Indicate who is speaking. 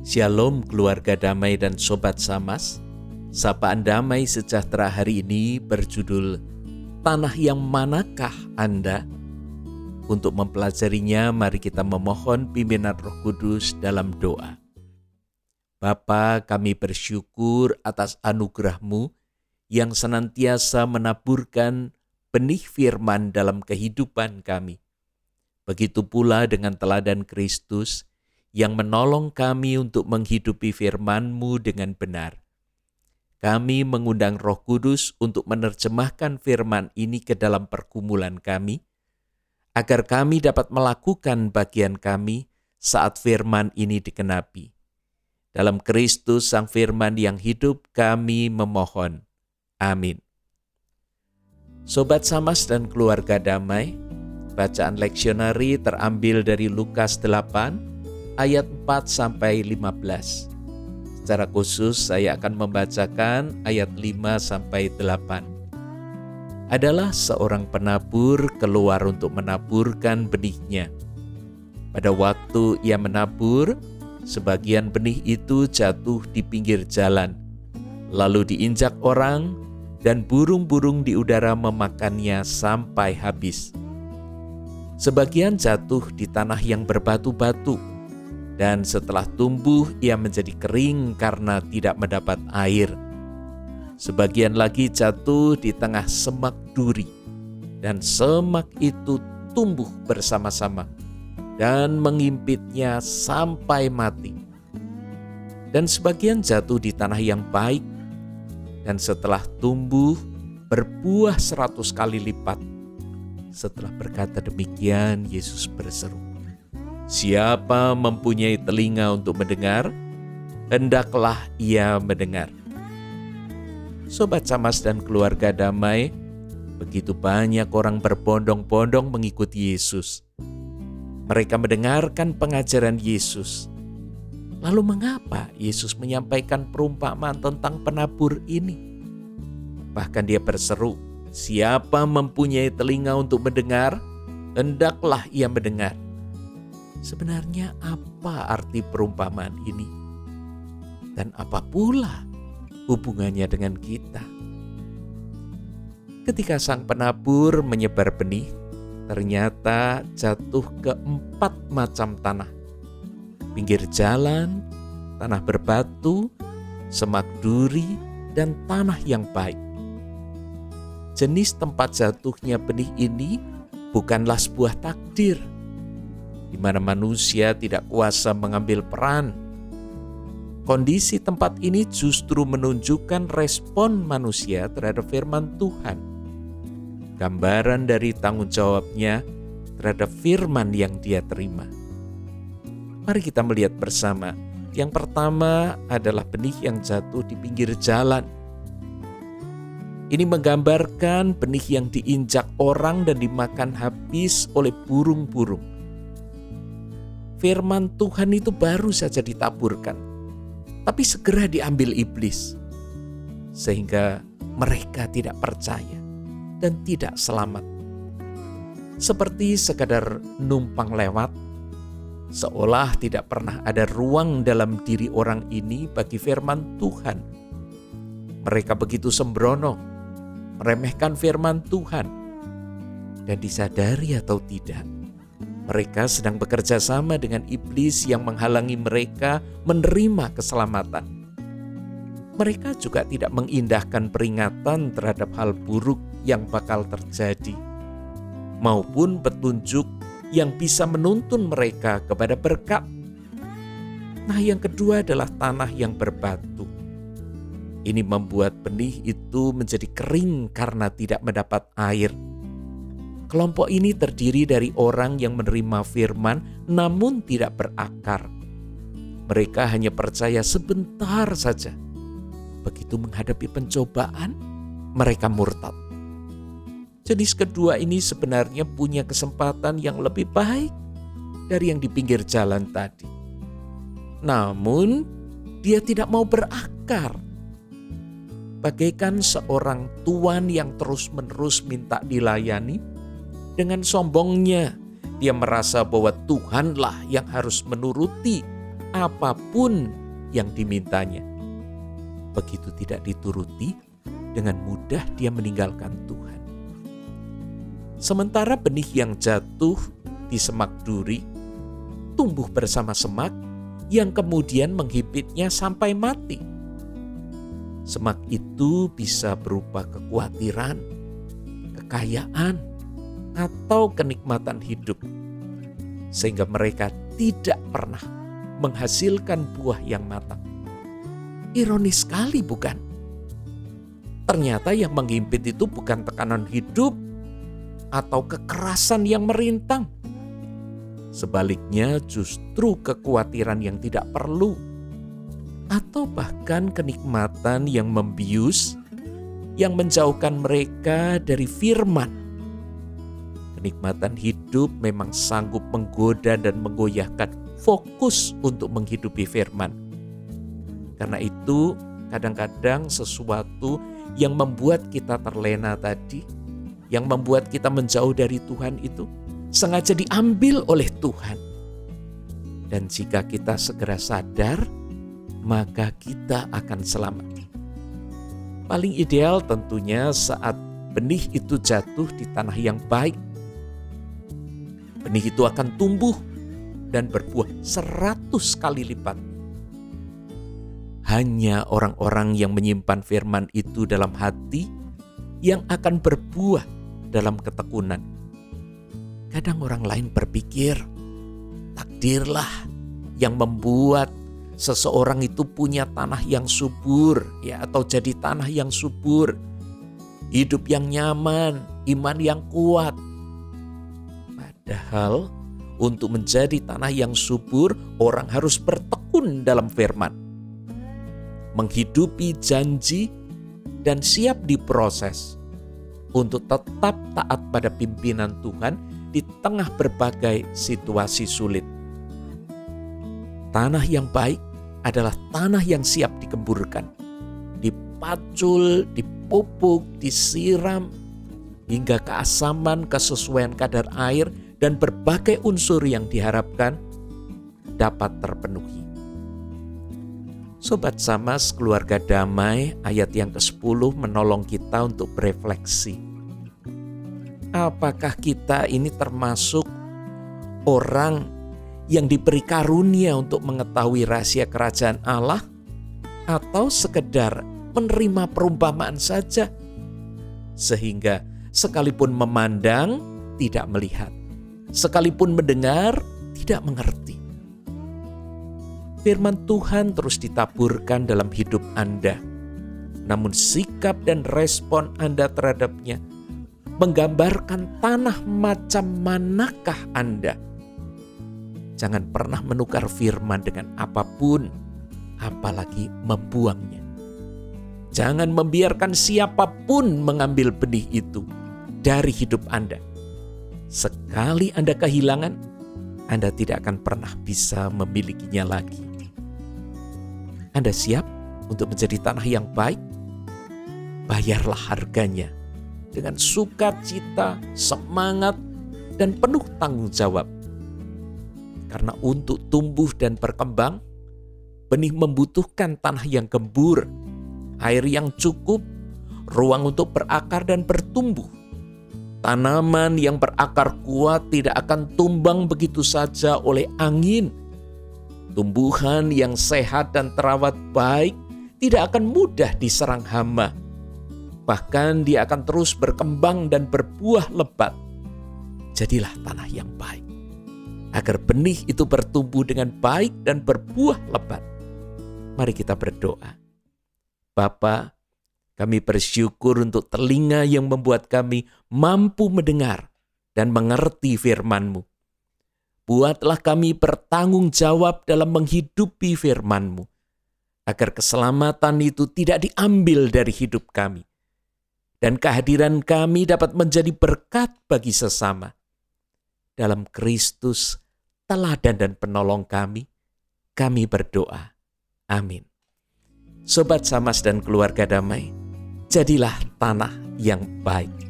Speaker 1: Shalom keluarga damai dan sobat samas. Sapaan damai sejahtera hari ini berjudul Tanah yang manakah Anda? Untuk mempelajarinya mari kita memohon pimpinan Roh Kudus dalam doa. Bapa, kami bersyukur atas anugerahmu yang senantiasa menaburkan benih firman dalam kehidupan kami. Begitu pula dengan teladan Kristus yang menolong kami untuk menghidupi firman-Mu dengan benar. Kami mengundang Roh Kudus untuk menerjemahkan firman ini ke dalam pergumulan kami, agar kami dapat melakukan bagian kami saat firman ini dikenapi. Dalam Kristus Sang Firman yang hidup, kami memohon. Amin. Sobat Samas dan keluarga damai, bacaan leksionari terambil dari Lukas 8 ayat 4 sampai 15. Secara khusus saya akan membacakan ayat 5 sampai 8. Adalah seorang penabur keluar untuk menaburkan benihnya. Pada waktu ia menabur, sebagian benih itu jatuh di pinggir jalan, lalu diinjak orang, dan burung-burung di udara memakannya sampai habis. Sebagian jatuh di tanah yang berbatu-batu, dan setelah tumbuh ia menjadi kering karena tidak mendapat air. Sebagian lagi jatuh di tengah semak duri, dan semak itu tumbuh bersama-sama dan mengimpitnya sampai mati. Dan sebagian jatuh di tanah yang baik, dan setelah tumbuh berbuah seratus kali lipat. Setelah berkata demikian, Yesus berseru, Siapa mempunyai telinga untuk mendengar, hendaklah ia mendengar. Sobat Samas dan keluarga damai, begitu banyak orang berbondong-bondong mengikuti Yesus. Mereka mendengarkan pengajaran Yesus. Lalu mengapa Yesus menyampaikan perumpamaan tentang penabur ini? Bahkan dia berseru, siapa mempunyai telinga untuk mendengar, hendaklah ia mendengar. Sebenarnya apa arti perumpamaan ini? Dan apa pula hubungannya dengan kita? Ketika sang penabur menyebar benih, ternyata jatuh ke empat macam tanah. Pinggir jalan, tanah berbatu, semak duri, dan tanah yang baik. Jenis tempat jatuhnya benih ini bukanlah sebuah takdir, di mana manusia tidak kuasa mengambil peran. Kondisi tempat ini justru menunjukkan respon manusia terhadap firman Tuhan. Gambaran dari tanggung jawabnya terhadap firman yang dia terima. Mari kita melihat bersama. Yang pertama adalah benih yang jatuh di pinggir jalan. Ini menggambarkan benih yang diinjak orang dan dimakan habis oleh burung-burung firman Tuhan itu baru saja ditaburkan, tapi segera diambil iblis, sehingga mereka tidak percaya dan tidak selamat. Seperti sekadar numpang lewat, seolah tidak pernah ada ruang dalam diri orang ini bagi firman Tuhan. Mereka begitu sembrono, meremehkan firman Tuhan, dan disadari atau tidak, mereka sedang bekerja sama dengan iblis yang menghalangi mereka menerima keselamatan. Mereka juga tidak mengindahkan peringatan terhadap hal buruk yang bakal terjadi, maupun petunjuk yang bisa menuntun mereka kepada berkat. Nah, yang kedua adalah tanah yang berbatu. Ini membuat benih itu menjadi kering karena tidak mendapat air Kelompok ini terdiri dari orang yang menerima firman namun tidak berakar. Mereka hanya percaya sebentar saja. Begitu menghadapi pencobaan, mereka murtad. Jenis kedua ini sebenarnya punya kesempatan yang lebih baik dari yang di pinggir jalan tadi. Namun, dia tidak mau berakar. Bagaikan seorang tuan yang terus-menerus minta dilayani, dengan sombongnya, dia merasa bahwa Tuhanlah yang harus menuruti apa pun yang dimintanya. Begitu tidak dituruti, dengan mudah dia meninggalkan Tuhan. Sementara benih yang jatuh di semak duri tumbuh bersama semak yang kemudian menghibitnya sampai mati. Semak itu bisa berupa kekhawatiran, kekayaan, atau kenikmatan hidup, sehingga mereka tidak pernah menghasilkan buah yang matang. Ironis sekali, bukan? Ternyata yang menghimpit itu bukan tekanan hidup atau kekerasan yang merintang. Sebaliknya, justru kekhawatiran yang tidak perlu, atau bahkan kenikmatan yang membius, yang menjauhkan mereka dari firman. Kenikmatan hidup memang sanggup menggoda dan menggoyahkan fokus untuk menghidupi firman. Karena itu, kadang-kadang sesuatu yang membuat kita terlena tadi, yang membuat kita menjauh dari Tuhan itu sengaja diambil oleh Tuhan. Dan jika kita segera sadar, maka kita akan selamat. Paling ideal tentunya saat benih itu jatuh di tanah yang baik. Benih itu akan tumbuh dan berbuah seratus kali lipat hanya orang-orang yang menyimpan firman itu dalam hati yang akan berbuah dalam ketekunan. Kadang orang lain berpikir, takdirlah yang membuat seseorang itu punya tanah yang subur ya atau jadi tanah yang subur. Hidup yang nyaman, iman yang kuat. Padahal untuk menjadi tanah yang subur, orang harus bertekun dalam firman menghidupi janji, dan siap diproses untuk tetap taat pada pimpinan Tuhan di tengah berbagai situasi sulit. Tanah yang baik adalah tanah yang siap dikemburkan, dipacul, dipupuk, disiram, hingga keasaman, kesesuaian kadar air, dan berbagai unsur yang diharapkan dapat terpenuhi. Sobat Samas keluarga damai ayat yang ke-10 menolong kita untuk berefleksi. Apakah kita ini termasuk orang yang diberi karunia untuk mengetahui rahasia kerajaan Allah atau sekedar menerima perumpamaan saja sehingga sekalipun memandang tidak melihat, sekalipun mendengar tidak mengerti firman Tuhan terus ditaburkan dalam hidup Anda. Namun sikap dan respon Anda terhadapnya menggambarkan tanah macam manakah Anda. Jangan pernah menukar firman dengan apa pun, apalagi membuangnya. Jangan membiarkan siapa pun mengambil benih itu dari hidup Anda. Sekali Anda kehilangan, Anda tidak akan pernah bisa memilikinya lagi. Anda siap untuk menjadi tanah yang baik? Bayarlah harganya dengan sukacita, semangat, dan penuh tanggung jawab. Karena untuk tumbuh dan berkembang, benih membutuhkan tanah yang gembur, air yang cukup, ruang untuk berakar dan bertumbuh. Tanaman yang berakar kuat tidak akan tumbang begitu saja oleh angin Tumbuhan yang sehat dan terawat baik tidak akan mudah diserang hama. Bahkan dia akan terus berkembang dan berbuah lebat. Jadilah tanah yang baik. Agar benih itu bertumbuh dengan baik dan berbuah lebat. Mari kita berdoa. Bapa, kami bersyukur untuk telinga yang membuat kami mampu mendengar dan mengerti firman-Mu. Buatlah kami bertanggung jawab dalam menghidupi firman-Mu, agar keselamatan itu tidak diambil dari hidup kami, dan kehadiran kami dapat menjadi berkat bagi sesama. Dalam Kristus, teladan dan penolong kami, kami berdoa. Amin. Sobat Samas dan keluarga damai, jadilah tanah yang baik